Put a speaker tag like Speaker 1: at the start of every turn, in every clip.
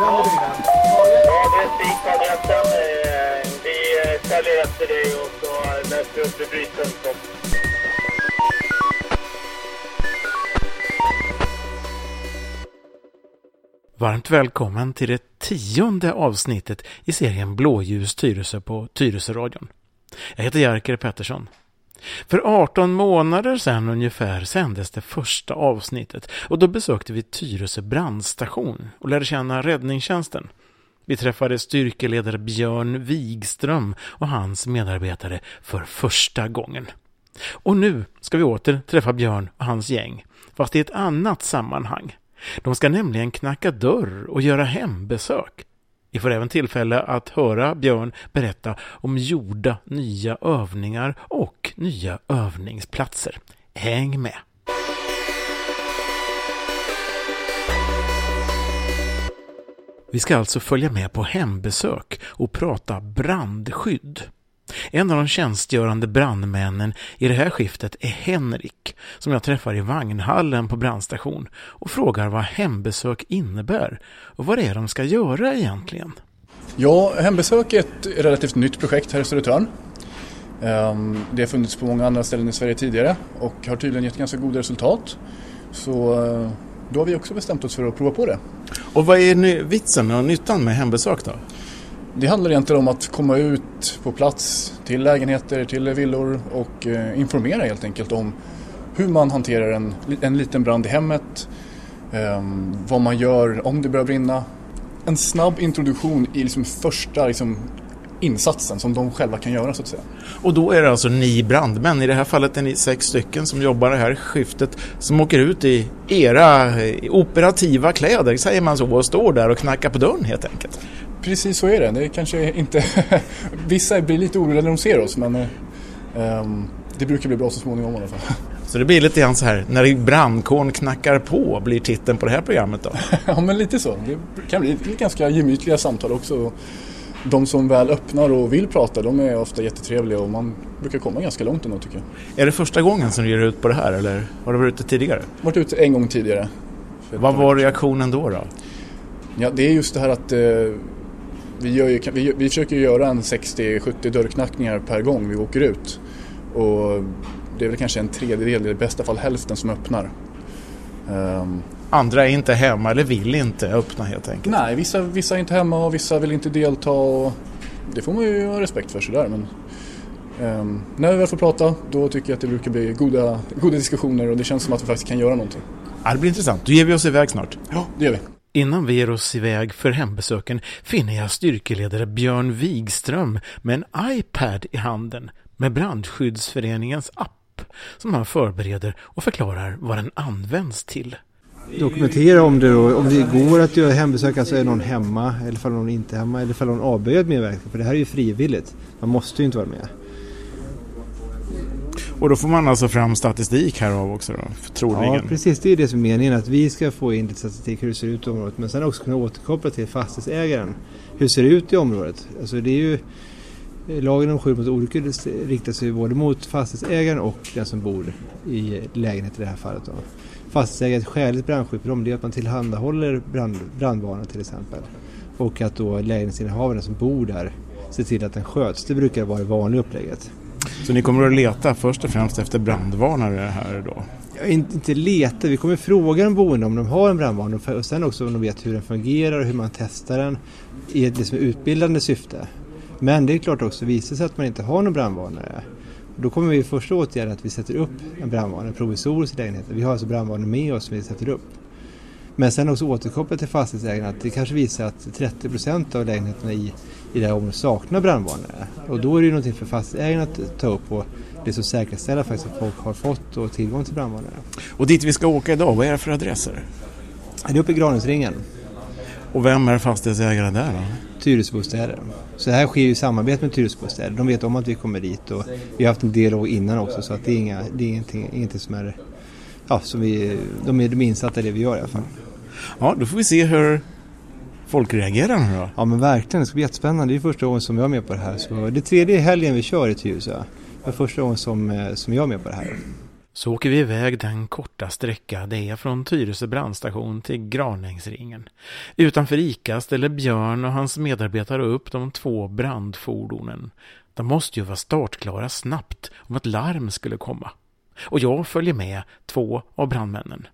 Speaker 1: Ja, det är Vi följer efter dig och så vi upp.
Speaker 2: Varmt välkommen till det tionde avsnittet i serien Blåljus Tyresö på Tyresöradion. Jag heter Jerker Pettersson. För 18 månader sedan ungefär sändes det första avsnittet och då besökte vi Tyresö brandstation och lärde känna räddningstjänsten. Vi träffade styrkeledare Björn Wigström och hans medarbetare för första gången. Och nu ska vi åter träffa Björn och hans gäng, fast i ett annat sammanhang. De ska nämligen knacka dörr och göra hembesök. Vi får även tillfälle att höra Björn berätta om gjorda nya övningar och nya övningsplatser. Häng med! Vi ska alltså följa med på hembesök och prata brandskydd. En av de tjänstgörande brandmännen i det här skiftet är Henrik, som jag träffar i vagnhallen på brandstation och frågar vad hembesök innebär och vad det är de ska göra egentligen.
Speaker 3: Ja, hembesök är ett relativt nytt projekt här i Södertörn. Ehm, Det har funnits på många andra ställen i Sverige tidigare och har tydligen gett ganska goda resultat. Så eh, då har vi också bestämt oss för att prova på det.
Speaker 2: Och vad är vitsen och nyttan med hembesök då?
Speaker 3: Det handlar egentligen om att komma ut på plats till lägenheter, till villor och eh, informera helt enkelt om hur man hanterar en, en liten brand i hemmet, eh, vad man gör om det börjar brinna. En snabb introduktion i liksom första liksom, insatsen som de själva kan göra så att säga.
Speaker 2: Och då är det alltså ni brandmän, i det här fallet är ni sex stycken som jobbar det här skiftet, som åker ut i era eh, operativa kläder, säger man så, och står där och knackar på dörren helt enkelt.
Speaker 3: Precis så är det. Det är kanske inte... Vissa blir lite oroliga när de ser oss men ehm, det brukar bli bra så småningom i alla fall.
Speaker 2: Så det blir lite grann så här, när brandkåren knackar på, blir titeln på det här programmet då.
Speaker 3: ja men lite så. Det kan bli ganska gemytliga samtal också. De som väl öppnar och vill prata de är ofta jättetrevliga och man brukar komma ganska långt ändå tycker jag.
Speaker 2: Är det första gången som du ger ut på det här eller har du varit ute tidigare?
Speaker 3: Varit ute en gång tidigare.
Speaker 2: Vad var reaktionen då? då?
Speaker 3: Ja, det är just det här att eh, vi, gör ju, vi, vi försöker göra en 60-70 dörrknackningar per gång vi åker ut. Och det är väl kanske en tredjedel, i bästa fall hälften, som öppnar. Ehm,
Speaker 2: Andra är inte hemma eller vill inte öppna helt enkelt.
Speaker 3: nej, vissa, vissa är inte hemma och vissa vill inte delta. Och det får man ju ha respekt för sådär. Men, ehm, när vi väl får prata, då tycker jag att det brukar bli goda, goda diskussioner och det känns som att vi faktiskt kan göra någonting.
Speaker 2: Ja, det blir intressant. Då ger vi oss iväg snart.
Speaker 3: Ja, det gör vi.
Speaker 2: Innan vi ger oss iväg för hembesöken finner jag styrkeledare Björn Wigström med en iPad i handen med Brandskyddsföreningens app som han förbereder och förklarar vad den används till.
Speaker 4: Dokumentera om det då, om det går att göra hembesök, alltså är någon hemma eller ifall någon inte är hemma eller om någon avböjer medverkan. För det här är ju frivilligt. Man måste ju inte vara med.
Speaker 2: Och då får man alltså fram statistik härav också då,
Speaker 4: Ja,
Speaker 2: troligen.
Speaker 4: precis. Det är det som är meningen. Att vi ska få in lite statistik hur det ser ut i området. Men sen också kunna återkoppla till fastighetsägaren. Hur ser det ut i området? Alltså det är ju Lagen om skydd mot olyckor riktar sig både mot fastighetsägaren och den som bor i lägenhet i det här fallet. Då. Fastighetsägare ett skäligt brandskydd för dem det är att man tillhandahåller brand, brandvarnare till exempel. Och att då lägenhetsinnehavaren som bor där ser till att den sköts. Det brukar vara det vanliga upplägget.
Speaker 2: Så ni kommer att leta först och främst efter brandvarnare här då?
Speaker 4: Ja, inte, leta, vi kommer fråga de boende om de har en brandvarnare och sen också om de vet hur den fungerar och hur man testar den i ett liksom utbildande syfte. Men det är klart också, visar sig att man inte har någon brandvarnare då kommer vi första åtgärden att vi sätter upp en brandvarnare provisoriskt i lägenheten. Vi har alltså brandvarnare med oss som vi sätter upp. Men sen också återkoppla till fastighetsägarna att det kanske visar att 30% av lägenheterna i, i det här området saknar brandvarnare. Och då är det ju någonting för fastighetsägarna att ta upp och det som säkerställa faktiskt att folk har fått och tillgång till brandvarnare.
Speaker 2: Och dit vi ska åka idag, vad är det för adresser?
Speaker 4: Det är uppe i Granhusringen,
Speaker 2: Och vem är fastighetsägare där då?
Speaker 4: Tyresöbostäder. Så det här sker ju i samarbete med Tyresöbostäder. De vet om att vi kommer dit och vi har haft en dialog innan också så att det är, inga, det är ingenting, ingenting som är... Ja, som vi, de, är, de är insatta i det vi gör i alla fall.
Speaker 2: Ja, då får vi se hur folk reagerar nu då.
Speaker 4: Ja men verkligen, det ska bli jättespännande. Det är första gången som jag är med på det här. Så det tredje helgen vi kör i Tyresö. Det är första gången som, eh, som jag är med på det här.
Speaker 2: Så åker vi iväg den korta sträcka det är från Tyresö brandstation till Granängsringen. Utanför ICA ställer Björn och hans medarbetare upp de två brandfordonen. De måste ju vara startklara snabbt om ett larm skulle komma. Och jag följer med två av brandmännen.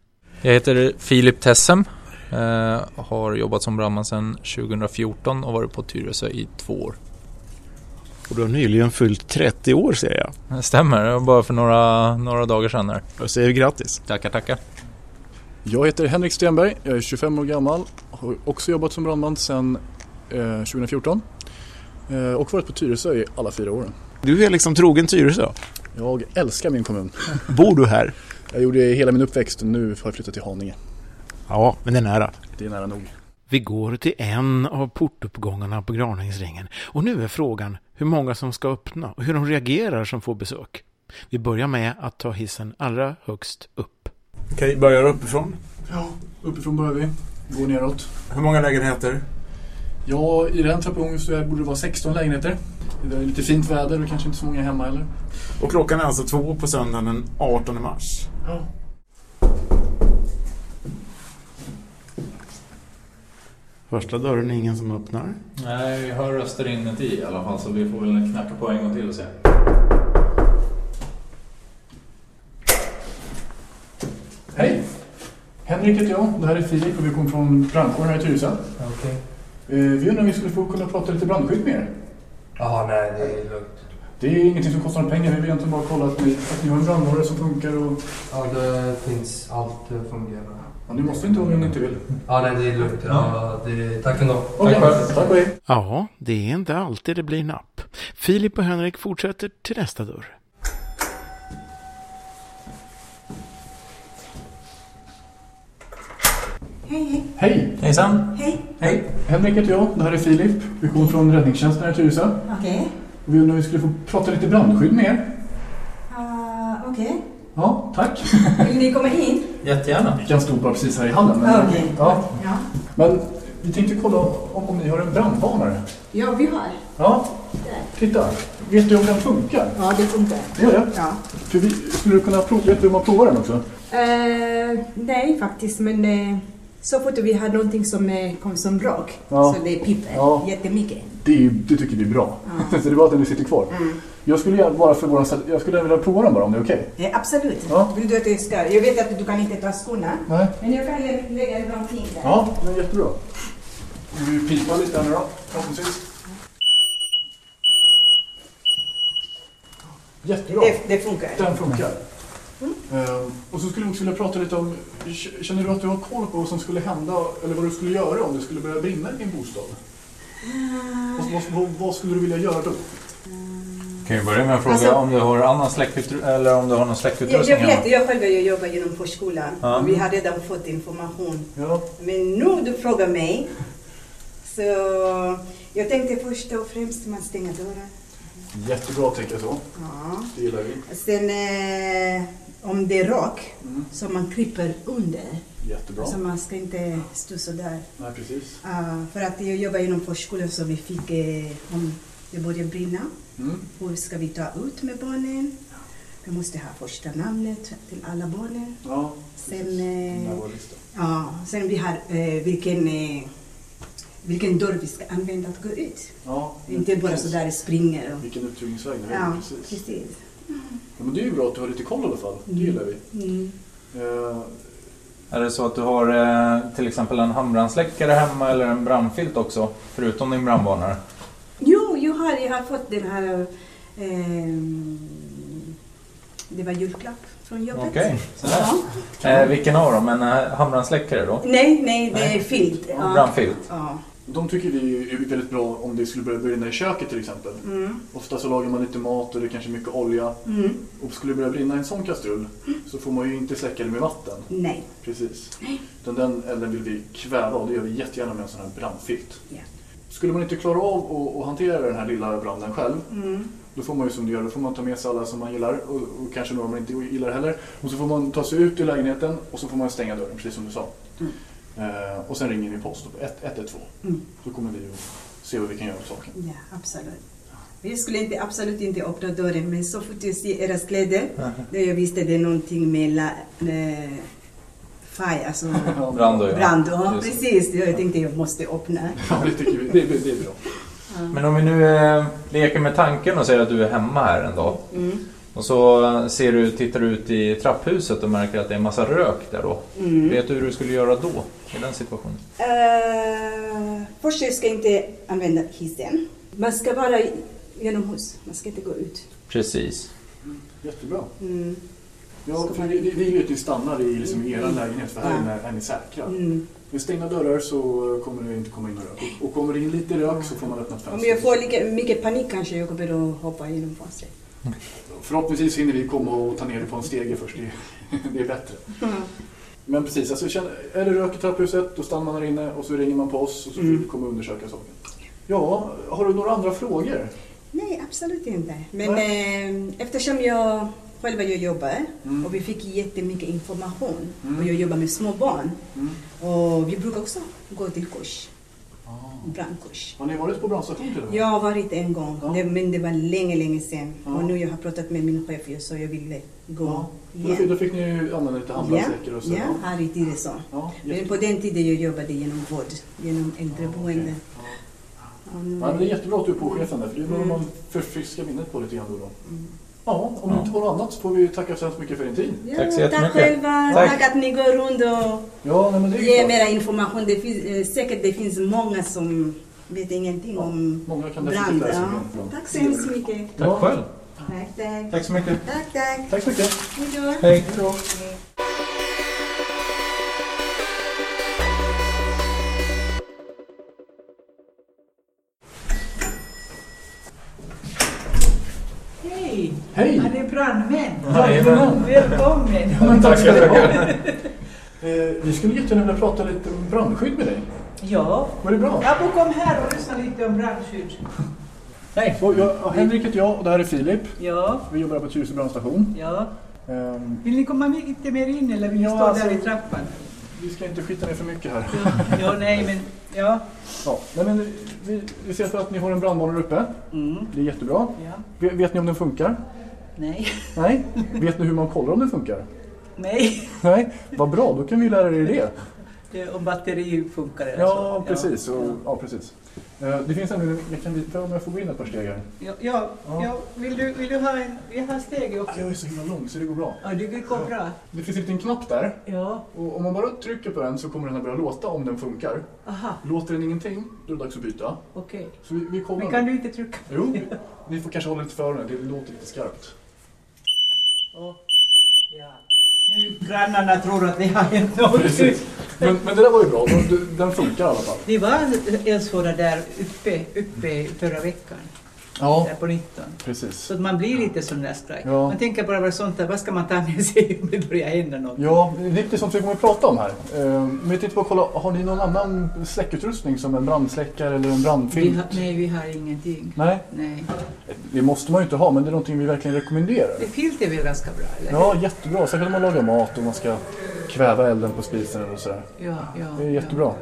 Speaker 5: Jag heter Filip Tessem. Eh, har jobbat som brandman sedan 2014 och varit på Tyresö i två år.
Speaker 2: Och du har nyligen fyllt 30 år ser jag.
Speaker 5: Det stämmer, det var bara för några, några dagar sedan här.
Speaker 2: Jag säger grattis.
Speaker 5: Tackar, tackar.
Speaker 3: Jag heter Henrik Stenberg, jag är 25 år gammal, har också jobbat som brandman sedan eh, 2014 eh, och varit på Tyresö i alla fyra åren.
Speaker 2: Du är liksom trogen Tyresö.
Speaker 3: Jag älskar min kommun.
Speaker 2: Bor du här?
Speaker 3: Jag gjorde hela min uppväxt och nu har jag flyttat till Haninge.
Speaker 2: Ja, men det är nära.
Speaker 3: Det är nära nog.
Speaker 2: Vi går till en av portuppgångarna på Granängsringen och nu är frågan hur många som ska öppna och hur de reagerar som får besök. Vi börjar med att ta hissen allra högst upp.
Speaker 6: Okej, börjar uppifrån.
Speaker 3: Ja, uppifrån börjar vi. Går neråt.
Speaker 6: Hur många lägenheter?
Speaker 3: Ja, i den trappuppgången så borde det vara 16 lägenheter. Det är lite fint väder och kanske inte så många hemma heller.
Speaker 6: Och klockan är alltså två på söndagen den 18 mars.
Speaker 3: Ja.
Speaker 2: Första dörren är ingen som öppnar.
Speaker 5: Nej, vi hör röster inuti i alla fall så vi får väl knacka på en gång till och se.
Speaker 3: Hej! Henrik heter jag, det här är Filip och vi kommer från brandkåren här i Tyresö.
Speaker 7: Okej.
Speaker 3: Eh, Vi undrar om vi skulle få kunna prata lite brandskydd med er.
Speaker 7: Jaha, nej det är lugnt.
Speaker 3: Det är ingenting som kostar pengar, vi vill egentligen bara kolla att ni, att ni har en brandvarnare som funkar och...
Speaker 7: Ja, det finns allt det fungerar.
Speaker 3: Ja, ni måste inte om ni inte vill.
Speaker 7: Ja, nej det är lugnt. Ja, det, tack ändå.
Speaker 3: Okej,
Speaker 5: själv.
Speaker 3: tack och hej.
Speaker 2: Ja, det är inte alltid det blir napp. Filip och Henrik fortsätter till nästa dörr.
Speaker 8: Hej,
Speaker 3: Hej!
Speaker 5: Hejsan!
Speaker 8: hej.
Speaker 5: Hej!
Speaker 3: Henrik heter jag, det här är Filip. Vi kommer från räddningstjänsten här i Tyresö.
Speaker 8: Okej.
Speaker 3: Och vi undrar om vi skulle få prata lite brandskydd med er.
Speaker 8: Ah, Okej.
Speaker 3: Ja, tack.
Speaker 8: Vill ni komma in?
Speaker 5: Jättegärna.
Speaker 3: Vi kan stå bara precis här i hallen. Men,
Speaker 8: Okej.
Speaker 3: ja.
Speaker 8: Ja.
Speaker 3: men vi tänkte kolla om, om ni har en brandvarnare.
Speaker 8: ja, vi har.
Speaker 3: Ja, titta. Vet du om den funkar?
Speaker 8: Ja, det funkar.
Speaker 3: Det gör det?
Speaker 8: Ja.
Speaker 3: För vi, skulle du kunna prova, vet du hur man provar den också?
Speaker 8: Eh, nej, faktiskt, men eh, så fort vi har någonting som kommer som brak
Speaker 3: Ja.
Speaker 8: så det piper
Speaker 3: Ja.
Speaker 8: jättemycket.
Speaker 3: Det, är, det tycker vi är bra.
Speaker 8: Ja.
Speaker 3: så det är bra att den sitter kvar.
Speaker 8: Mm.
Speaker 3: Jag skulle bara för våran, jag skulle vilja prova den bara om det är okej.
Speaker 8: Eh, absolut.
Speaker 3: Ja.
Speaker 8: Vill du att jag ska? Jag vet att du kan inte ta skorna,
Speaker 3: Nej.
Speaker 8: men jag kan lä- lägga någonting där.
Speaker 3: Ja, det är jättebra. Vill du pipa lite här nu då? Förhoppningsvis. Jättebra.
Speaker 8: Det, det funkar.
Speaker 3: Den funkar. Ehm, och så skulle vi också vilja prata lite om, känner du att du har koll på vad som skulle hända, eller vad du skulle göra om det skulle börja brinna i din bostad? Vad, vad, vad, vad skulle du vilja göra då?
Speaker 5: Kan vi börja med att fråga
Speaker 8: Alltså-
Speaker 5: om du har annan släckutrustning eller om du har någon
Speaker 8: Jag,
Speaker 5: släckutrustning
Speaker 8: jag vet, jag själv jag jobbar genom förskolan och vi har redan fått information.
Speaker 3: Ja,
Speaker 8: Men nu du frågar mig, så jag tänkte först och främst man stänger dörren.
Speaker 3: jättebra att tänka så.
Speaker 8: Ja.
Speaker 3: Det gillar vi.
Speaker 8: Sen eh, om det är rak,
Speaker 3: Mm.
Speaker 8: så man kryper under.
Speaker 3: Jättebra.
Speaker 8: Så man ska inte stå sådär.
Speaker 3: Nej, precis.
Speaker 8: Uh, för att jag jobbar inom förskolan så vi fick, eh, om det börjar brinna,
Speaker 3: Mm.
Speaker 8: hur ska vi ta ut med barnen? Vi måste ha första namnet till alla barnen.
Speaker 3: Ja,
Speaker 8: Sen, eh. Ja, sen vi har eh, vilken, eh, vilken dörr vi ska använda att gå ut.
Speaker 3: Ja,
Speaker 8: Inte bara
Speaker 3: precis.
Speaker 8: sådär springer. Och,
Speaker 3: Vilken utrymningsväg det är.
Speaker 8: ja,
Speaker 3: Precis.
Speaker 8: precis.
Speaker 3: Ja, men det är ju bra att du har lite koll i alla fall. Det gillar vi.
Speaker 8: Mm.
Speaker 3: Eh,
Speaker 5: Är det så att du har eh, till exempel en handbrandsläckare hemma eller en brandfilt också? Förutom din brandvarnare?
Speaker 8: Jo, jag har, jag har fått den här... ehm, det var julklapp från jobbet.
Speaker 5: Okej, sådär.
Speaker 8: Ja.
Speaker 5: Eh, vilken av dem? En eh, handbrandsläckare då?
Speaker 8: Nej, nej, det är filt. Ja.
Speaker 5: Brandfilt?
Speaker 8: Ja.
Speaker 3: De tycker vi är väldigt bra om det skulle börja brinna i köket till exempel.
Speaker 8: Mm.
Speaker 3: Ofta så lagar man lite mat och det är kanske mycket olja.
Speaker 8: Mm.
Speaker 3: Och skulle det börja brinna i en sån kastrull så får man ju inte släcka det med vatten.
Speaker 8: Nej.
Speaker 3: Precis. Utan den elden vill vi kväva och det gör vi jättegärna med en sån här brandfilt.
Speaker 8: Ja.
Speaker 3: Skulle man inte klara av att, att hantera den här lilla branden själv
Speaker 8: Mm.
Speaker 3: Då får man ju som du gör, då får man ta med sig alla som man gillar och, och kanske några man inte gillar heller. Och så får man ta sig ut ur lägenheten och så får man stänga dörren, precis som du sa. Eh, och sen ringer ni post på 112.
Speaker 8: Mm.
Speaker 3: Då kommer vi att se vad vi kan göra åt saken.
Speaker 8: Ja, absolut. Jag skulle inte, absolut inte öppna dörren men så fort jag ser era kläder, då jag visste det är någonting med la, eh, faj, alltså
Speaker 5: Brand och ja.
Speaker 8: brand. Ja,
Speaker 5: det.
Speaker 8: precis. Jag tänkte jag måste öppna.
Speaker 3: Ja, det tycker vi. Det, är- det är bra.
Speaker 5: Men om vi nu eh, leker med tanken och säger att du är hemma här en dag.
Speaker 8: Mm.
Speaker 5: Och så ser du, tittar du ut i trapphuset och märker att det är en massa rök där då.
Speaker 8: Mm.
Speaker 5: Vet du hur du skulle göra då? I den situationen?
Speaker 8: Uh, först jag ska inte använda hissen. Man ska vara genomhus, man ska inte gå ut.
Speaker 5: Precis.
Speaker 3: Jättebra.
Speaker 8: Mm.
Speaker 3: Ja, för vi, vi vi vet ju stannar i liksom er lägenhet för här
Speaker 8: Ja.
Speaker 3: är ni säkra.
Speaker 8: Mm.
Speaker 3: Med stängda dörrar så kommer det inte komma in någon rök. Och- kommer det in lite rök så får man öppna ett
Speaker 8: Om
Speaker 3: fönster.
Speaker 8: jag får lika mycket panik kanske jag kommer att hoppa genom fönstret.
Speaker 3: Förhoppningsvis hinner vi komma och ta ner det på en stege först. Det, det är bättre.
Speaker 8: Mm.
Speaker 3: Men precis, alltså, det rök i trapphuset då stannar man där inne och så ringer man på oss och så
Speaker 8: Mm.
Speaker 3: får vi komma och undersöka saken. Ja, har du några andra frågor?
Speaker 8: Nej, absolut inte. Men eh, eftersom jag själv jag jobbar
Speaker 3: Mm.
Speaker 8: och vi fick jättemycket information
Speaker 3: Mm.
Speaker 8: och jag jobbar med små barn
Speaker 3: Mm.
Speaker 8: och vi brukar också gå till kurs. Brandkurs.
Speaker 3: Har ni varit på brandstation till och med?
Speaker 8: Jag har varit en gång,
Speaker 3: Ja.
Speaker 8: det, men det var länge, länge sedan.
Speaker 3: Ja.
Speaker 8: Och nu jag har pratat med min chef så jag ville gå
Speaker 3: Ja.
Speaker 8: Igen.
Speaker 3: då fick ni använda lite handbrandsläckare och så.
Speaker 8: Ja, här i Tyresö.
Speaker 3: Ja,
Speaker 8: Men på den tiden jag jobbade genom vård, genom äldreboende. Och nu-
Speaker 3: Ja, det är jättebra att du är påchefen där, för det behöver
Speaker 8: Mm.
Speaker 3: man förfriska minnet på lite grann då. då.
Speaker 8: Mm.
Speaker 3: Ja, om du inte har något annat så får vi tacka så hemskt mycket för din tid.
Speaker 8: Ja,
Speaker 5: Tack så jättemycket.
Speaker 8: Tack själva.
Speaker 5: Tack.
Speaker 8: Tack. att ni går runt och
Speaker 3: Ja, nej, men det är ju
Speaker 8: ger mera information. Det finns, eh, säkert det finns många som vet ingenting
Speaker 3: Ja,
Speaker 8: om
Speaker 3: Många kan
Speaker 8: brand. Ja. Tack så hemskt mycket.
Speaker 5: Tack
Speaker 3: Ja.
Speaker 5: själv.
Speaker 8: Tack, tack.
Speaker 5: Tack så mycket.
Speaker 8: Tack, tack.
Speaker 3: Tack så mycket.
Speaker 8: Hej då.
Speaker 5: Hej.
Speaker 9: Hej! Han är brandmän.
Speaker 3: Jajamän.
Speaker 9: Välkommen!
Speaker 3: Ja, men tack ska du ha.
Speaker 5: Tackar.
Speaker 3: Eh, Vi skulle jättegärna vilja prata lite om brandskydd med dig.
Speaker 9: Ja,
Speaker 3: Var det bra?
Speaker 9: får komma här och lyssna lite om brandskydd.
Speaker 3: Hej! Ja, Henrik heter jag och det här är Filip.
Speaker 9: Ja,
Speaker 3: Vi jobbar på Tyresö brandstation.
Speaker 9: ja.
Speaker 3: Ehm,
Speaker 9: Vill ni komma lite mer in eller vill ni
Speaker 3: Ja,
Speaker 9: stå
Speaker 3: alltså-
Speaker 9: där i trappan?
Speaker 3: Vi ska inte skita ner för mycket här.
Speaker 9: Ja, ja nej men, ja.
Speaker 3: Ja, nej, men vi, vi ser för att ni har en brandvarnare uppe.
Speaker 9: Mm,
Speaker 3: Det är jättebra.
Speaker 9: ja.
Speaker 3: Vet, vet ni om den funkar?
Speaker 9: Nej,
Speaker 3: Nej? Vet ni hur man kollar om den funkar?
Speaker 9: nej.
Speaker 3: Nej? Vad bra, då kan vi lära er det.
Speaker 9: Det, om batteri funkar eller
Speaker 3: Ja,
Speaker 9: så.
Speaker 3: precis. Och, ja, precis. Eh, Det finns en, jag kan, för om jag får gå in ett par steg här.
Speaker 9: Ja, ja,
Speaker 3: Ja.
Speaker 9: ja. Vill, du, vill du ha en, vi har steg också.
Speaker 3: Jag är så himla lång så det går bra.
Speaker 9: Ja, det går bra.
Speaker 3: Det finns en liten knapp där.
Speaker 9: Ja,
Speaker 3: Och om man bara trycker på den så kommer den här börja låta om den funkar.
Speaker 9: aha,
Speaker 3: Låter den ingenting, då är det dags att byta.
Speaker 9: okej.
Speaker 3: Så vi, vi kollar
Speaker 9: Men
Speaker 3: nu.
Speaker 9: kan du inte trycka?
Speaker 3: Jo, ni får kanske hålla lite för öronen, det låter lite skarpt.
Speaker 9: Ja. Nu grannarna tror att det har hänt något.
Speaker 3: Men, men det där var ju bra, den, den funkar i alla fall.
Speaker 9: Det var eldsvåda där uppe, uppe förra veckan,
Speaker 3: Ja,
Speaker 9: på 19.
Speaker 3: precis.
Speaker 9: Så att man blir lite där skraj.
Speaker 3: Ja.
Speaker 9: Man tänker bara vad sånt där, vad ska man ta med sig om det börjar hända något?
Speaker 3: Ja, lite sånt vi kommer att prata om här. Eh, Men jag tänkte bara kolla, har ni någon annan släckutrustning som en brandsläckare eller en
Speaker 9: Vi
Speaker 3: brandfilt?
Speaker 9: har, nej, vi har ingenting.
Speaker 3: Nej,
Speaker 9: Nej.
Speaker 3: det måste man ju inte ha, men det är någonting vi verkligen rekommenderar.
Speaker 9: Det filt är väl ganska bra, eller?
Speaker 3: Ja, jättebra. Särskilt om man lagar mat och man ska kväva elden på spisen eller sådär.
Speaker 9: ja, ja
Speaker 3: Det är jättebra.
Speaker 9: Ja.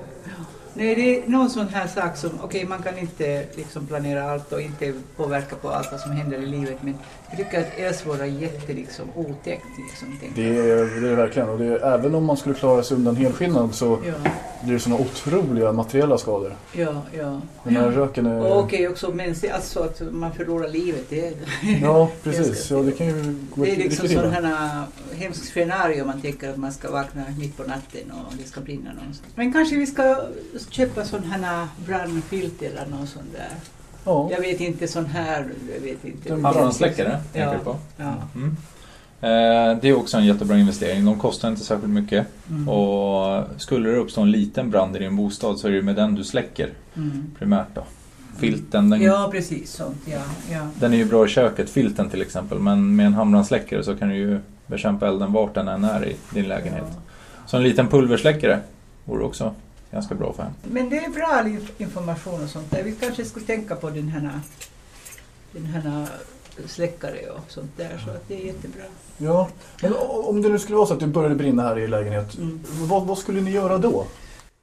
Speaker 9: Nej, det är någon sån här sak som, okej man kan inte liksom planera allt och inte påverka på allt vad som händer i livet men jag tycker att eldsvåda är jätte liksom otäckt liksom.
Speaker 3: Det är det, är verkligen. Och det är, även om man skulle klara sig undan helskinnad så.
Speaker 9: Ja,
Speaker 3: blir det sådana otroliga materiella skador.
Speaker 9: ja, ja.
Speaker 3: Den här röken är...
Speaker 9: Och okej också mänskligt, alltså att man förlorar livet. Det,
Speaker 3: Ja, precis. Ja, det kan ju gå
Speaker 9: det är liksom här äh, hemskt scenario man tänker att man ska vakna mitt på natten och det ska brinna någonstans. Men kanske vi ska köpa sån här brandfilt eller någon sån där.
Speaker 3: Ja,
Speaker 9: Jag vet inte sån här, jag vet inte.
Speaker 3: Den
Speaker 5: Handbrandsläckare tänker
Speaker 9: Ja.
Speaker 5: du på?
Speaker 9: Ja.
Speaker 5: Mm. Eh, Det är också en jättebra investering. De kostar inte särskilt mycket.
Speaker 9: Mm.
Speaker 5: Och skulle det uppstå en liten brand i din bostad så är det med den du släcker
Speaker 9: Mm.
Speaker 5: primärt då. Filten, den,
Speaker 9: Ja, precis sånt. Ja, ja.
Speaker 5: den är ju bra i köket, filten till exempel. Men med en handbrandsläckare så kan du ju bekämpa elden vart den än är i din lägenhet. Så en liten pulversläckare vore också ganska bra för.
Speaker 9: Men det är bra information och sånt där. Vi kanske skulle tänka på den här, den här släckare och sånt där. Så att det är jättebra.
Speaker 3: ja. Men om det nu skulle vara så att det började brinna här i lägenhet,
Speaker 9: Mm.
Speaker 3: vad, vad skulle ni göra då?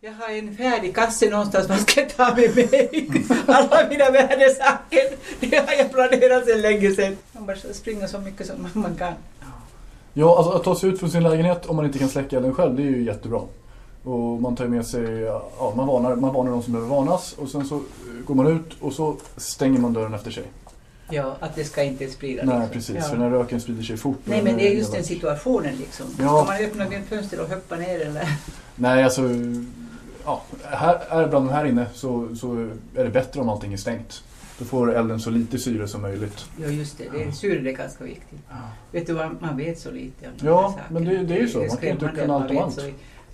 Speaker 9: Jag har en färdig kasse någonstans man ska ta med mig. Alla mina värdesaker. Det har jag planerat sedan länge sedan. Man bara springer så mycket som man kan.
Speaker 3: Ja, alltså att ta sig ut från sin lägenhet om man inte kan släcka elden själv, det är ju jättebra. Och man tar med sig, ja, man varnar, man varnar de som behöver varnas och sen så eh, går man ut och så stänger man dörren efter sig.
Speaker 9: Ja, att det ska inte sprida.
Speaker 3: Nej,
Speaker 9: liksom.
Speaker 3: precis,
Speaker 9: Ja.
Speaker 3: för den här röken sprider sig fort.
Speaker 9: Nej, men det är just
Speaker 3: den
Speaker 9: situationen liksom.
Speaker 3: Ja.
Speaker 9: Ska man öppna ett fönster och hoppa ner eller?
Speaker 3: Nej, alltså, ja, här, är branden här inne så, så är det bättre om allting är stängt. Då får elden så lite syre som möjligt.
Speaker 9: Ja, just det. det är, syre är ganska viktigt. Vet du vad, man vet så lite om de
Speaker 3: Ja, men det- det är ju så. Man kan inte kunna allt om allt.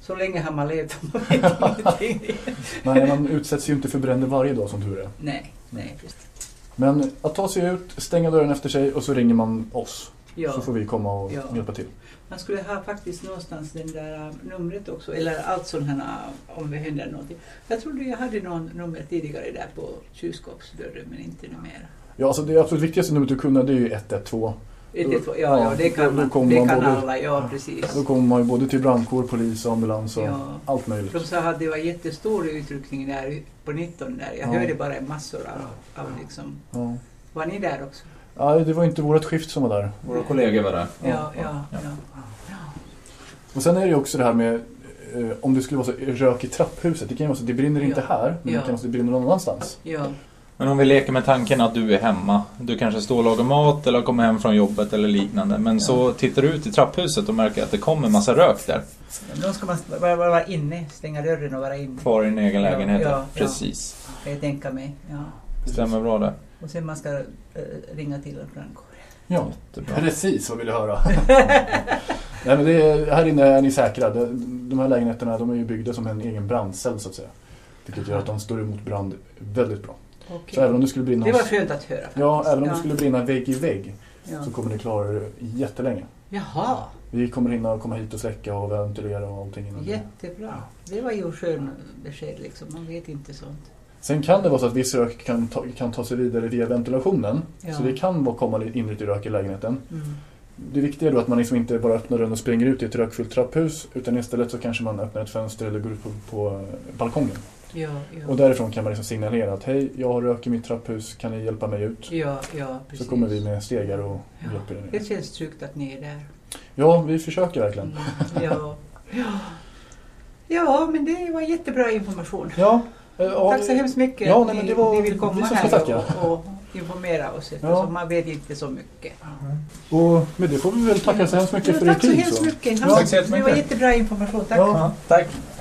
Speaker 9: Så, länge har man levt och man vet ingenting.
Speaker 3: Nej, man utsätts ju inte för bränder varje dag som tur är.
Speaker 9: Nej, nej, precis.
Speaker 3: Men att ta sig ut, stänga dörren efter sig och så ringer man oss.
Speaker 9: Ja.
Speaker 3: Så får vi komma och
Speaker 9: Ja.
Speaker 3: hjälpa till.
Speaker 9: Man skulle ha faktiskt någonstans den där äh, numret också, eller allt sånt här äh, om det händer någonting. Jag trodde jag hade någon nummer tidigare där på kylskåpsdörren, men inte numera.
Speaker 3: Ja, alltså det absolut viktigaste numret att kunna det är ju 112.
Speaker 9: 112, ja, ja, det kan,
Speaker 3: då- då
Speaker 9: man,
Speaker 3: kommer
Speaker 9: det
Speaker 3: man
Speaker 9: kan
Speaker 3: både-
Speaker 9: alla, ja precis.
Speaker 3: Då kommer man ju både till brandkår, polis ambulans och
Speaker 9: Ja.
Speaker 3: allt möjligt.
Speaker 9: De sa att det var jättestor utryckning där på 19 där. Jag
Speaker 3: Ja.
Speaker 9: hörde bara massor av, av liksom.
Speaker 3: Ja.
Speaker 9: Var ni där också?
Speaker 3: Ja, det var inte vårt skift som var där.
Speaker 5: Våra kollegor var där.
Speaker 9: Ja, ja, ja.
Speaker 3: Och sen är det ju också det här med eh, om det skulle vara så rök i trapphuset. Det kan ju vara så att det brinner inte
Speaker 9: Ja.
Speaker 3: här, men
Speaker 9: Ja.
Speaker 3: det kan vara så att det brinner någon annanstans.
Speaker 9: Ja.
Speaker 5: Men om vi leker med tanken att du är hemma. Du kanske står och lagar mat eller kommer hem från jobbet eller liknande. Men så tittar du ut i trapphuset och märker att det kommer massa rök där.
Speaker 9: Då ska man vara, vara inne, stänga dörren och vara inne.
Speaker 5: Kvar i din egen
Speaker 9: Ja,
Speaker 5: lägenhet.
Speaker 9: ja, ja.
Speaker 5: Precis.
Speaker 9: Kan jag tänka mig. Ja.
Speaker 5: Stämmer bra det.
Speaker 9: Och sen man ska eh, ringa till en brandkår.
Speaker 3: Ja,
Speaker 5: Jättebra.
Speaker 3: precis vad vill jag höra. Nej, men det är, här inne är ni säkra. De, de här lägenheterna de är ju byggda som en egen brandcell så att säga. Vilket gör att de står emot brand väldigt bra.
Speaker 9: Okej.
Speaker 3: Så även om det skulle brinna
Speaker 9: Det var skönt att höra faktiskt.
Speaker 3: Ja, även om
Speaker 9: ja.
Speaker 3: det skulle brinna vägg i vägg
Speaker 9: Ja.
Speaker 3: så kommer ni klara det jättelänge.
Speaker 9: Jaha,
Speaker 3: Vi kommer hinna komma hit och släcka och ventilera och allting innan det.
Speaker 9: jättebra. Det var ju skön besked liksom. Man vet inte sånt.
Speaker 3: Sen kan det vara så att viss rök kan ta, kan ta sig vidare via ventilationen.
Speaker 9: Ja.
Speaker 3: Så det kan vara komma lite- in lite rök i lägenheten.
Speaker 9: Mm.
Speaker 3: Det viktiga är då att man liksom inte bara öppnar dörren och springer ut i ett rökfyllt trapphus utan istället så kanske man öppnar ett fönster eller går ut på, på balkongen.
Speaker 9: Ja, ja.
Speaker 3: Och därifrån kan man liksom signalera att hej, jag har rök i mitt trapphus, kan ni hjälpa mig ut?
Speaker 9: Ja, ja, precis.
Speaker 3: Så kommer vi med stegar och
Speaker 9: Ja.
Speaker 3: hjälper er ner.
Speaker 9: Det känns tryggt att ni är där.
Speaker 3: Ja, vi försöker verkligen.
Speaker 9: Mm, ja. ja. Ja, men det var jättebra information.
Speaker 3: Ja, eh, ja,
Speaker 9: Tack så hemskt mycket
Speaker 3: Ja, nej,
Speaker 9: ni,
Speaker 3: men det var
Speaker 9: ni vill
Speaker 3: vi
Speaker 9: komma
Speaker 3: ska
Speaker 9: här och, och informera oss.
Speaker 3: Ja.
Speaker 9: Eftersom man vet inte så mycket.
Speaker 3: Och med det får vi väl tacka så hemskt mycket
Speaker 9: Ja,
Speaker 3: för er
Speaker 9: tack så
Speaker 3: tid.
Speaker 9: hemskt mycket.
Speaker 3: Ja,
Speaker 5: Tack så
Speaker 9: Det var jättebra information. Tack.
Speaker 3: Ja,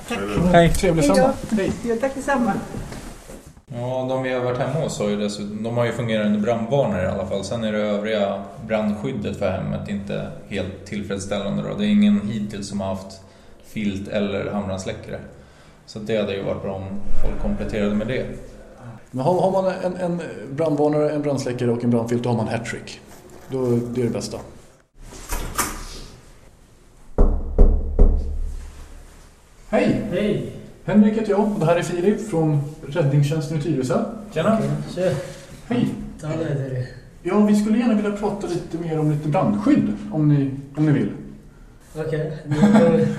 Speaker 5: Tack.
Speaker 3: Hej. Trevlig söndag. Hej.
Speaker 9: Ja, tack detsamma.
Speaker 5: Ja, de vi har varit hemma hos har ju dessutom, de har ju fungerande brandvarnare i alla fall. Sen är det övriga brandskyddet för hemmet inte helt tillfredsställande då. Det är ingen hittills som har haft filt eller handbrandsläckare. Så det hade ju varit bra om folk kompletterade med det.
Speaker 3: Men har, har man en, en brandvarnare, en brandsläckare och en brandfilt då har man hattrick. Då, det är det bästa. Hej! Henrik heter jag och det här är Filip från Räddningstjänsten i Tyresö.
Speaker 5: Tjena!
Speaker 10: Tja!
Speaker 3: Hej! Ja, vi skulle gärna vilja prata lite mer om lite brandskydd om ni, om ni vill.
Speaker 10: Okej.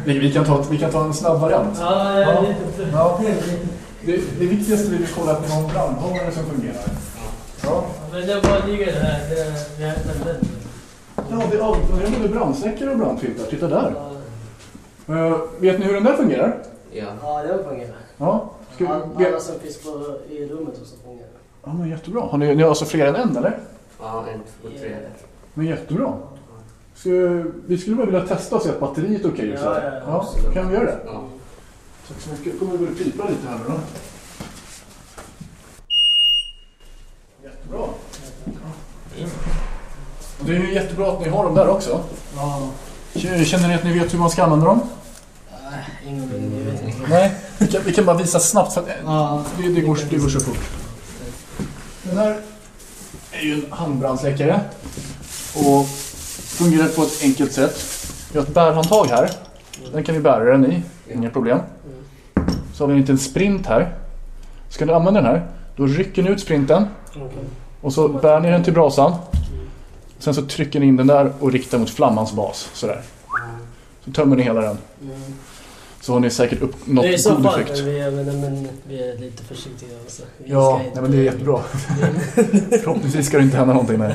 Speaker 3: Vi, vi, kan ta, vi kan ta en snabb variant.
Speaker 10: Ja,
Speaker 3: Ja. Ja. Det, det viktigaste är att kolla att ni har en brandvarnare som fungerar. Ja,
Speaker 10: Men det bara ligger det här. Det, det
Speaker 3: ja det är både brandsläckare och brandfiltar. Titta där. Eh, vet ni hur den där fungerar?
Speaker 11: Ja.
Speaker 10: Ja, det fungerar.
Speaker 3: Ja. Ska, vi,
Speaker 10: alla som finns på, i rummet också fungerar.
Speaker 3: ja men jättebra. Har ni, ni har alltså fler än en eller?
Speaker 11: Ja, en, två, tre.
Speaker 3: Men jättebra. Så, vi skulle bara vilja testa och se att batteriet är okej.
Speaker 10: Ja,
Speaker 3: så.
Speaker 10: ja, ja,
Speaker 3: ja,
Speaker 11: absolut.
Speaker 3: kan vi göra det?
Speaker 11: Ja.
Speaker 3: Tack så mycket. kommer vi börja pipa lite här nu då. Jättebra. Och det är ju jättebra att ni har dem där också.
Speaker 10: Ja.
Speaker 3: Känner ni att ni vet hur man ska använda dem?
Speaker 10: Nej, ingen mening. Jag vet inte.
Speaker 3: Nej. Vi kan, vi kan bara visa snabbt för att
Speaker 10: Ja.
Speaker 3: det, det, går, det går så fort. Den här är ju en handbrandsläckare och fungerar på ett enkelt sätt. Vi har ett bärhandtag här. Den kan vi bära den i, inga problem. Så har vi en liten sprint här. Ska ni använda den här, då rycker ni ut sprinten och så bär ni den till brasan. Sen så trycker ni in den där och riktar mot flammans bas. Sådär. Så tömmer ni hela den.
Speaker 10: Mm.
Speaker 3: så har ni säkert uppnått
Speaker 10: Det är så
Speaker 3: god effekt.
Speaker 10: men vi, är, men, men, vi är lite försiktiga. Alltså. Vi
Speaker 3: Ja, nej, men det är jättebra. Förhoppningsvis ska det inte hända någonting med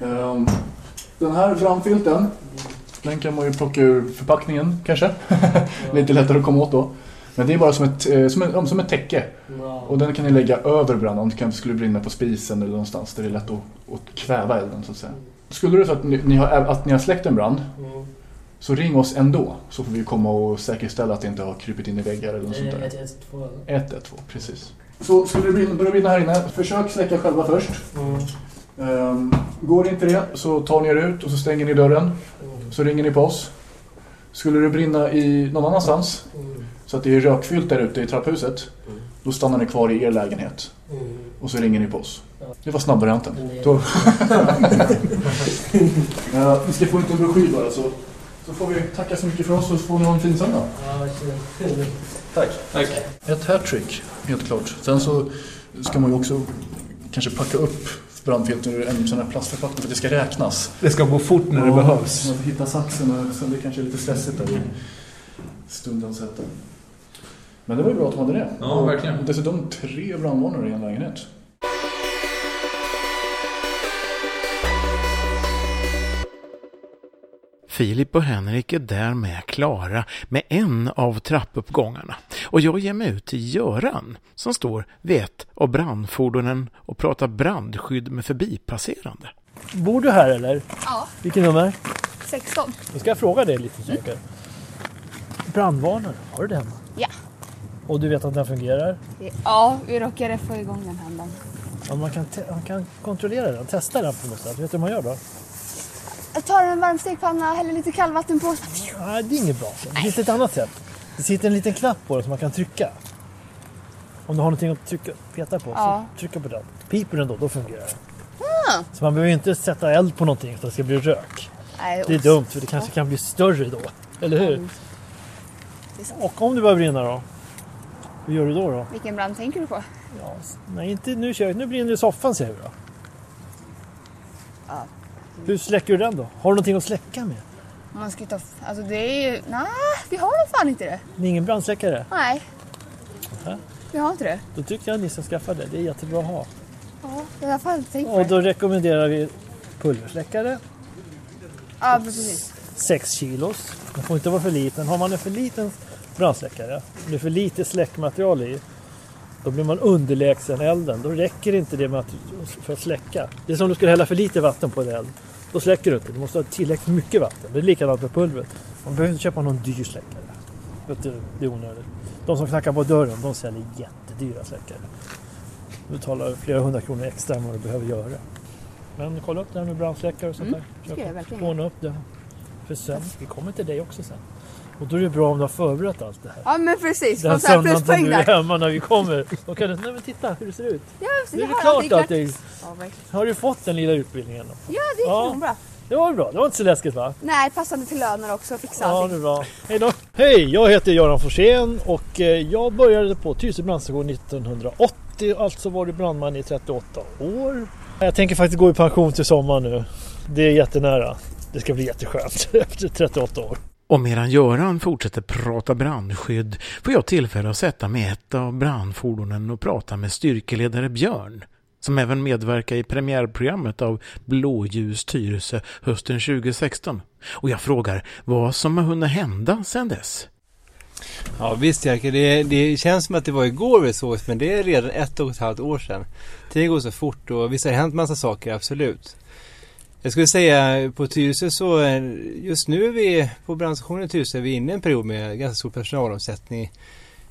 Speaker 3: Ehm, Den här brandfilten, den kan man ju plocka ur förpackningen kanske. Lite lättare att komma åt då. Men det är bara som ett, eh, som ett, som ett täcke.
Speaker 10: Ja.
Speaker 3: Och den kan ni lägga över branden om det kanske skulle brinna på spisen eller någonstans där det är lätt att, att kväva elden så att säga. Skulle det så att ni, ni har, att ni har släckt en brand
Speaker 10: Mm.
Speaker 3: Så ring oss ändå så får vi komma och säkerställa att det inte har krypit in i väggar eller något sånt
Speaker 10: Eh,
Speaker 3: där.
Speaker 10: ett, ett, två.
Speaker 3: 112, precis. Så skulle det börja brinna här inne, försök släcka själva först.
Speaker 10: Mm.
Speaker 3: Ehm, går inte det så tar ni er ut och så stänger ni dörren.
Speaker 10: Mm.
Speaker 3: Så ringer ni på oss. Skulle det brinna i någon annanstans
Speaker 10: Mm.
Speaker 3: så att det är rökfyllt där ute i trapphuset.
Speaker 10: Mm.
Speaker 3: Då stannar ni kvar i er lägenhet.
Speaker 10: Mm.
Speaker 3: Och så ringer ni på oss. Det var snabbvarianten. Då... Ja, vi ska få ut en broschyr bara så, så får vi tacka så mycket för oss och så får ni ha en fin söndag.
Speaker 10: Ja.
Speaker 3: Tack. Tack. Ett hattrick, helt klart. Sen så ska man ju också kanske packa upp brandfilter ur en sån här plastförpackning för att det ska räknas.
Speaker 4: Det ska gå fort när det
Speaker 3: Ja,
Speaker 4: behövs.
Speaker 3: man får Hitta saxen och sen det kanske är lite stressigt där i stundens hetta. Men det var ju bra att de hade det.
Speaker 5: Ja,
Speaker 3: Och
Speaker 5: verkligen.
Speaker 3: Dessutom tre brandvarnare i en lägenhet.
Speaker 2: Filip och Henrik är därmed klara med en av trappuppgångarna och jag ger mig ut till Göran som står vid ett av brandfordonen och pratar brandskydd med förbipasserande.
Speaker 11: Bor du här eller?
Speaker 12: Ja,
Speaker 11: Vilket nummer?
Speaker 12: 16.
Speaker 11: Då ska jag fråga dig lite saker. Brandvarnare, har du den?
Speaker 12: Ja.
Speaker 11: Och du vet att den fungerar?
Speaker 12: Ja, vi råkade få igång den häromdagen.
Speaker 11: Ja, man, kan man kan kontrollera den, testa den på något sätt. Vet du hur man gör då?
Speaker 12: Jag tar en varm stekpanna, häller lite kallvatten på.
Speaker 11: Nej, det är inget bra. Det finns ett annat sätt. Det sitter en liten knapp på den som man kan trycka. Om du har någonting att trycka, peta på,
Speaker 12: Ja.
Speaker 11: så trycka på den. Piper den då, då fungerar den.
Speaker 12: Ah.
Speaker 11: Så man behöver inte sätta eld på någonting att det ska bli rök.
Speaker 12: Nej,
Speaker 11: Det är
Speaker 12: och-
Speaker 11: dumt för det kanske kan bli större då. Eller hur? Och om det börjar brinna då? Hur gör du då? då?
Speaker 12: Vilken brand tänker du på?
Speaker 11: Ja, nej, inte nu, kör, nu brinner det i soffan säger vi då.
Speaker 12: Ja.
Speaker 11: Hur släcker du den då? Har du någonting att släcka med?
Speaker 12: Man ska ta... Alltså det är ju... Nej, vi har nog fan inte det.
Speaker 11: Det är ingen brandsläckare?
Speaker 12: Nej,
Speaker 11: Nähä.
Speaker 12: vi har inte det.
Speaker 11: Då tycker jag att ni ska skaffa det. Det är jättebra att ha.
Speaker 12: Ja, jag har inte tänkt på
Speaker 11: Och
Speaker 12: det.
Speaker 11: då rekommenderar vi pulversläckare.
Speaker 12: Ja, precis.
Speaker 11: 6 kilos. Den får inte vara för liten. Har man en för liten brandsläckare, det är för lite släckmaterial i, då blir man underlägsen elden. Då räcker inte det med att, för att släcka. Det är som om du skulle hälla för lite vatten på en eld. Då släcker du inte. Du måste ha tillräckligt mycket vatten. Det är likadant med pulvret. Man behöver inte köpa någon dyr släckare. Du, Det är onödigt. De som knackar på dörren, de säljer jättedyra släckare. Du betalar flera hundra kronor extra än vad du behöver göra. Men kolla upp det här med brandsläckare och sånt
Speaker 12: Mm,
Speaker 11: där. Ordna upp det. För sen, vi kommer till dig också sen. Och då är det bra om du har förberett allt det här.
Speaker 12: Ja, men precis.
Speaker 11: Den söndagen som du är hemma när vi kommer. Då kan du, nej men titta hur det ser ut.
Speaker 12: Ja, så
Speaker 11: Nu är det klart
Speaker 12: allting. Ja.
Speaker 11: Har du fått den lilla utbildningen? Då?
Speaker 12: Ja, det är
Speaker 11: Ja.
Speaker 12: kanonbra.
Speaker 11: Det var bra, det var inte så läskigt va?
Speaker 12: Nej, passande till löner också. Fixa
Speaker 11: Ja,
Speaker 12: allting.
Speaker 11: det bra. Hej då! Hej, jag heter Göran Forsén och eh, jag började på Tyresö brandstation 1980. Alltså var du brandman i 38 år. Jag tänker faktiskt gå i pension till sommar nu. Det är jättenära. Det ska bli jätteskönt efter 38 år.
Speaker 2: Och medan Göran fortsätter prata brandskydd får jag tillfälle att sätta mig i ett av brandfordonen och prata med styrkeledare Björn som även medverkar i premiärprogrammet av Blåljus Tyresö hösten 2016. Och jag frågar vad som har hunnit hända sedan dess.
Speaker 4: Ja visst Jerker, det, det känns som att det var igår vi sågs men det är redan ett och ett halvt år sedan. Tiden går så fort och visst har det hänt massa saker, absolut. Jag skulle säga på Tyresö så just nu är vi på brandstationen i Tyresö är vi inne i en period med ganska stor personalomsättning.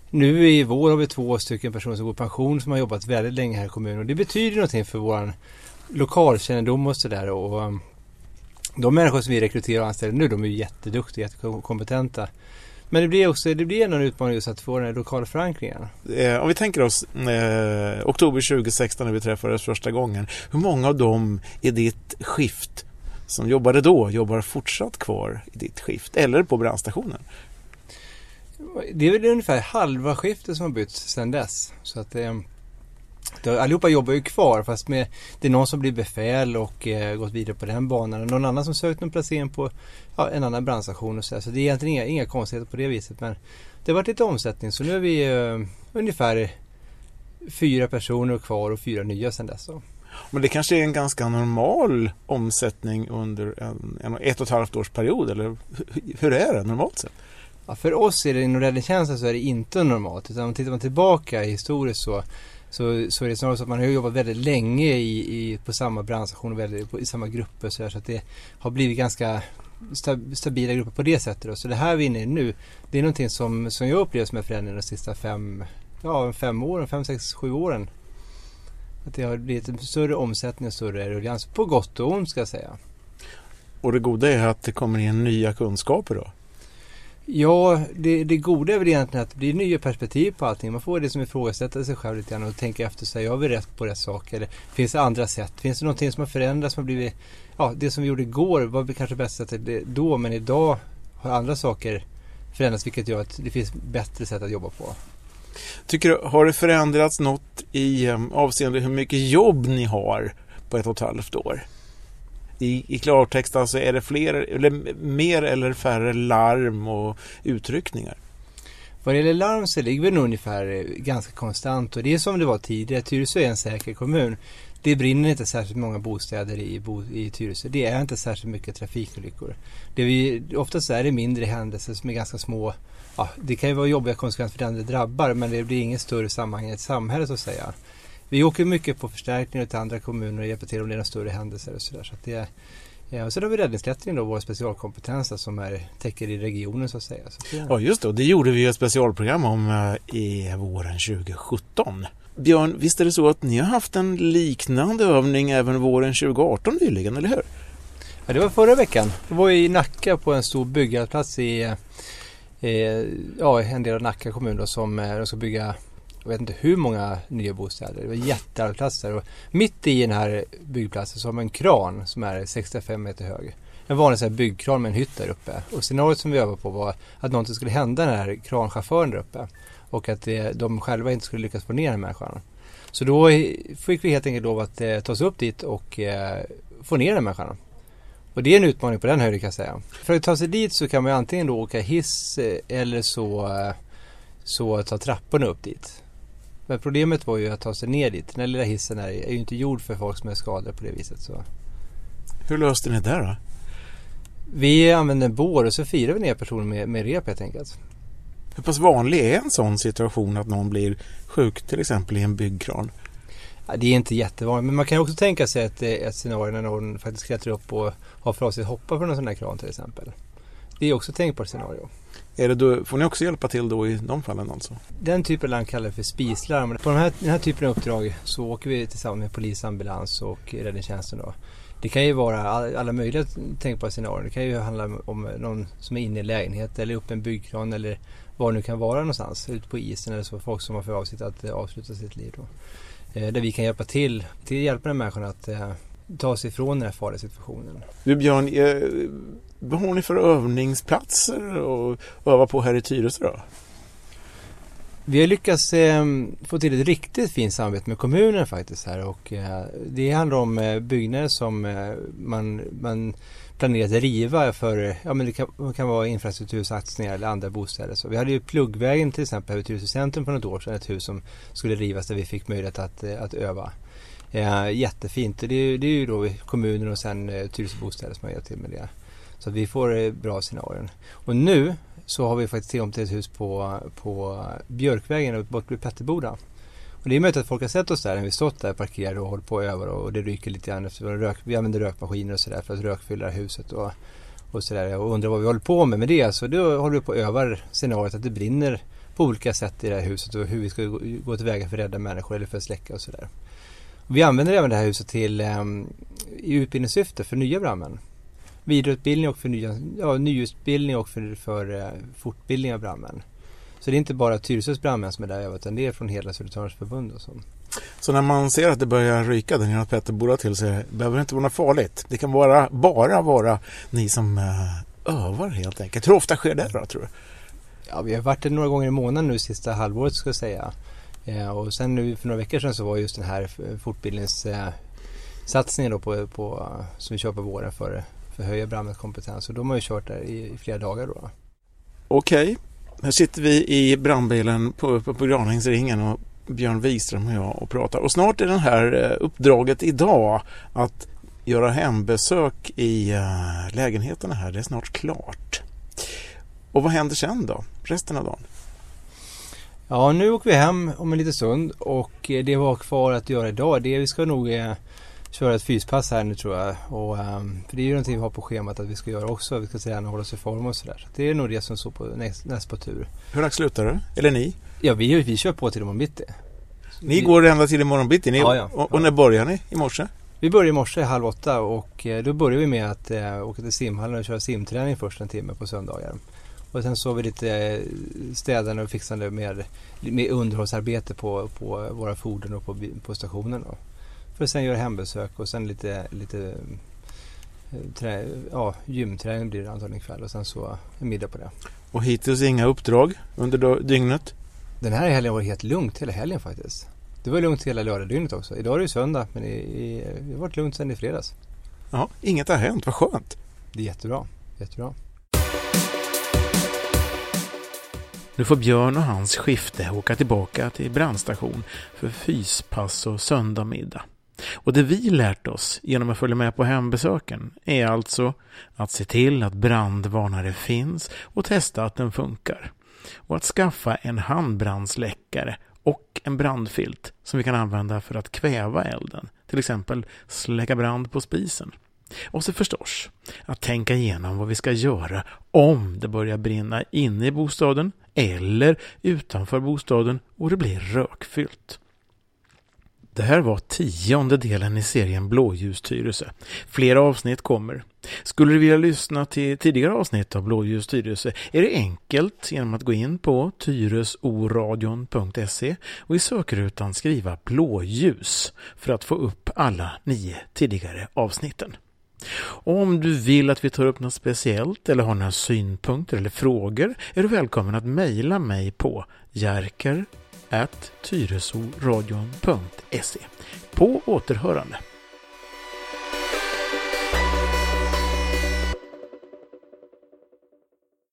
Speaker 4: Nu i vår har vi två stycken personer som går i pension som har jobbat väldigt länge här i kommunen och det betyder någonting för vår lokalkännedom och sådär um, de människor som vi rekryterar och anställer nu de är jätteduktiga, jättekompetenta. Men det blir också det blir en utmaning just att få den här lokala förankringen.
Speaker 13: Eh, om vi tänker oss eh, oktober 2016 när vi träffades första gången. Hur många av dem i ditt skift som jobbade då jobbar fortsatt kvar i ditt skift eller på brandstationen?
Speaker 4: Det är väl ungefär halva skiftet som har bytt sedan dess. Så att det, Då, allihopa jobbar ju kvar fast med, det är någon som blir befäl och eh, gått vidare på den banan. Och någon annan som sökt en placering på ja, en annan brandstation och så, så det är egentligen inga, inga konstigheter på det viset. Men det har varit lite omsättning så nu är vi eh, ungefär fyra personer kvar och fyra nya sedan dess. Då.
Speaker 2: Men det kanske är en ganska normal omsättning under en, en ett och ett halvt års period eller hur är det normalt sett?
Speaker 4: Ja, för oss är det inom räddningstjänsten så är det inte normalt utan om tittar man tillbaka historiskt så så, så är det snarare så att man har jobbat väldigt länge i, i på samma brandstation och väldigt, på, i samma grupper så, här, så att det har blivit ganska stabila grupper på det sättet. Då. Så det här vi är inne i nu, det är någonting som, som jag upplever som en förändring de sista fem, ja, fem åren, fem, sex, sju åren. Att det har blivit en större omsättning och större ruljans, på gott och ont ska jag säga.
Speaker 2: Och det goda är att det kommer in nya kunskaper då?
Speaker 4: Ja, det, det goda är väl egentligen att det blir nya perspektiv på allting. Man får det som ifrågasätta sig själv lite grann och tänka efter sig. Har vi rätt på rätt saker? Eller finns det andra sätt? Finns det någonting som har förändrats? Som har blivit, ja, det som vi gjorde igår var kanske bästa sättet då, men idag har andra saker förändrats vilket gör att det finns bättre sätt att jobba på.
Speaker 2: Tycker du, har det förändrats något i eh, avseende hur mycket jobb ni har på ett och ett halvt år? I, i klartext alltså, är det fler, eller mer eller färre larm och utryckningar?
Speaker 4: Vad det gäller larm så ligger vi nog ungefär eh, ganska konstant och det är som det var tidigare. Tyresö är en säker kommun. Det brinner inte särskilt många bostäder i, i Tyresö. Det är inte särskilt mycket trafikolyckor. Det vi, oftast är det mindre händelser som är ganska små. Ja, det kan ju vara jobbiga konsekvenser för den det drabbar men det blir ingen större sammanhang i ett samhälle så att säga. Vi åker mycket på förstärkningar till andra kommuner och hjälper till om det är några större händelser och sådär. Så det, ja, och sen har vi räddningsklättring då, vår specialkompetens som är, täcker i regionen så att säga. Så
Speaker 2: det... Ja just det, det gjorde vi ett specialprogram om uh, i våren 2017. Björn, visst är det så att ni har haft en liknande övning även våren 2018 nyligen, eller hur?
Speaker 4: Ja, det var förra veckan. Det var i Nacka på en stor byggarbetsplats i eh, ja, en del av Nacka kommun då, som eh, de ska bygga jag vet inte hur många nya bostäder. Det var jättearbetsplatser. Och mitt i den här byggplatsen så har man en kran som är 65 meter hög. En vanlig så här byggkran med en hytt där uppe. Och scenariot som vi övade på var att någonting skulle hända den här kranchauffören där uppe. Och att det, de själva inte skulle lyckas få ner den här människan. Så då fick vi helt enkelt lov att eh, ta oss upp dit och eh, få ner den här människan. Och det är en utmaning på den höjden kan jag säga. För att ta sig dit så kan man antingen då åka hiss eh, eller så, eh, så ta trapporna upp dit. Men problemet var ju att ta sig ner dit. Den här lilla hissen är, är ju inte gjord för folk som är skadade på det viset. Så.
Speaker 2: Hur löste ni det då?
Speaker 4: Vi använde en bår och så firade vi ner personen med, med rep helt enkelt.
Speaker 2: Hur pass vanlig är en sån situation att någon blir sjuk till exempel i en byggkran?
Speaker 4: Ja, det är inte jättevanligt men man kan också tänka sig ett, ett scenario när någon faktiskt klättrar upp och har för avsikt att hoppa från en sån här kran till exempel. Det är också ett tänkbart scenario.
Speaker 2: Är det då, får ni också hjälpa till då i de fallen alltså?
Speaker 4: Den typen av larm kallar för spislarm. På den här, den här typen av uppdrag så åker vi tillsammans med polis, ambulans och räddningstjänsten. Då. Det kan ju vara alla möjliga tänkbara scenarier. Det kan ju handla om någon som är inne i en lägenhet eller upp en byggkran eller var det nu kan vara någonstans. Ute på isen eller så. Folk som har för avsikt att eh, avsluta sitt liv. Då. Eh, där vi kan hjälpa till, till hjälpa den människan att eh, ta sig ifrån den här farliga situationen.
Speaker 2: Du Björn, vad har ni för övningsplatser att öva på här i Tyresö då?
Speaker 4: Vi har lyckats eh, få till ett riktigt fint samarbete med kommunen faktiskt här och eh, det handlar om eh, byggnader som eh, man, man planerat att riva för, ja men det kan, kan vara infrastruktursatsningar eller andra bostäder. Så vi hade ju Pluggvägen till exempel här vid Tyresö centrum för något år sedan, ett hus som skulle rivas där vi fick möjlighet att, eh, att öva. Eh, jättefint, det är, det är ju då kommunen och sen eh, Tyresö bostäder som har hjälpt till med det. Så vi får eh, bra scenarion. Och nu så har vi faktiskt tillgång till ett hus på, på Björkvägen bort vid Petterboda. Och det är möjligt att folk har sett oss där när vi stått där parkerade och hållit på över och det ryker lite grann efter rök, vi använder rökmaskiner och sådär för att rökfylla huset och, och sådär och undrar vad vi håller på med med det. Så då håller vi på och övar scenariot att det brinner på olika sätt i det här huset och hur vi ska gå, gå tillväga för att rädda människor eller för att släcka och sådär. Vi använder även det här huset till um, i utbildningssyfte för nya brandmän vidareutbildning och för nya, ja, nyutbildning och för, för uh, fortbildning av brandmän. Så det är inte bara Tyresös brandmän som är där utan det är från hela Södertörns förbund och så.
Speaker 2: Så när man ser att det börjar ryka där nere Petter bor till så behöver det inte vara något farligt. Det kan bara, bara vara ni som uh, övar helt enkelt. Hur ofta sker det då tror du?
Speaker 4: Ja, vi har varit där några gånger i månaden nu sista halvåret ska jag säga. Eh, och sen nu för några veckor sedan så var just den här fortbildningssatsningen då på, på, som vi kör på våren för, för att höja brandmännens kompetens. Och de har ju kört där i, i flera dagar då.
Speaker 13: Okej, här sitter vi i brandbilen på, på, på Granängsringen och Björn Wikström och jag och pratar. Och snart är det här uppdraget idag att göra hembesök i lägenheterna här. Det är snart klart. Och vad händer sen då, resten av dagen?
Speaker 4: Ja, nu åker vi hem om en liten stund och det vi har kvar att göra idag det är vi ska nog eh, köra ett fyspass här nu tror jag. Och, um, för det är ju någonting vi har på schemat att vi ska göra också. Vi ska träna och hålla oss i form och sådär. Så det är nog det som står på näst, näst på tur.
Speaker 13: Hur dags slutar du? Eller ni?
Speaker 4: Ja, vi, vi kör på till imorgon bitti.
Speaker 13: Ni går ända till imorgon bitti? Ni, ja, ja. Och, och när börjar ni i morse?
Speaker 4: Vi börjar i morse halv åtta och då börjar vi med att äh, åka till simhallen och köra simträning först en timme på söndagar. Och sen så har vi lite städande och fixande med, med underhållsarbete på, på våra fordon och på, på stationen. Då. För sen göra hembesök och sen lite, lite trä, ja, gymträning blir det antagligen ikväll och sen så en middag på det.
Speaker 13: Och hittills inga uppdrag under dygnet?
Speaker 4: Den här helgen var helt lugnt hela helgen faktiskt. Det var lugnt hela lördagdygnet också. Idag är det söndag men i, i, det har varit lugnt sedan i fredags.
Speaker 13: Ja, inget har hänt, vad skönt.
Speaker 4: Det är jättebra. jättebra.
Speaker 2: Nu får Björn och hans skifte åka tillbaka till brandstation för fyspass och söndagmiddag. Och det vi lärt oss genom att följa med på hembesöken är alltså att se till att brandvarnare finns och testa att den funkar. Och att skaffa en handbrandsläckare och en brandfilt som vi kan använda för att kväva elden, till exempel släcka brand på spisen. Och så förstås att tänka igenom vad vi ska göra om det börjar brinna inne i bostaden eller utanför bostaden och det blir rökfyllt. Det här var tionde delen i serien Blåljustyrelse. Flera avsnitt kommer. Skulle du vilja lyssna till tidigare avsnitt av Blåljustyrelse är det enkelt genom att gå in på tyresoradion.se och i sökrutan skriva blåljus för att få upp alla nio tidigare avsnitten. Och om du vill att vi tar upp något speciellt eller har några synpunkter eller frågor är du välkommen att mejla mig på jerker tyresoradion.se. På återhörande.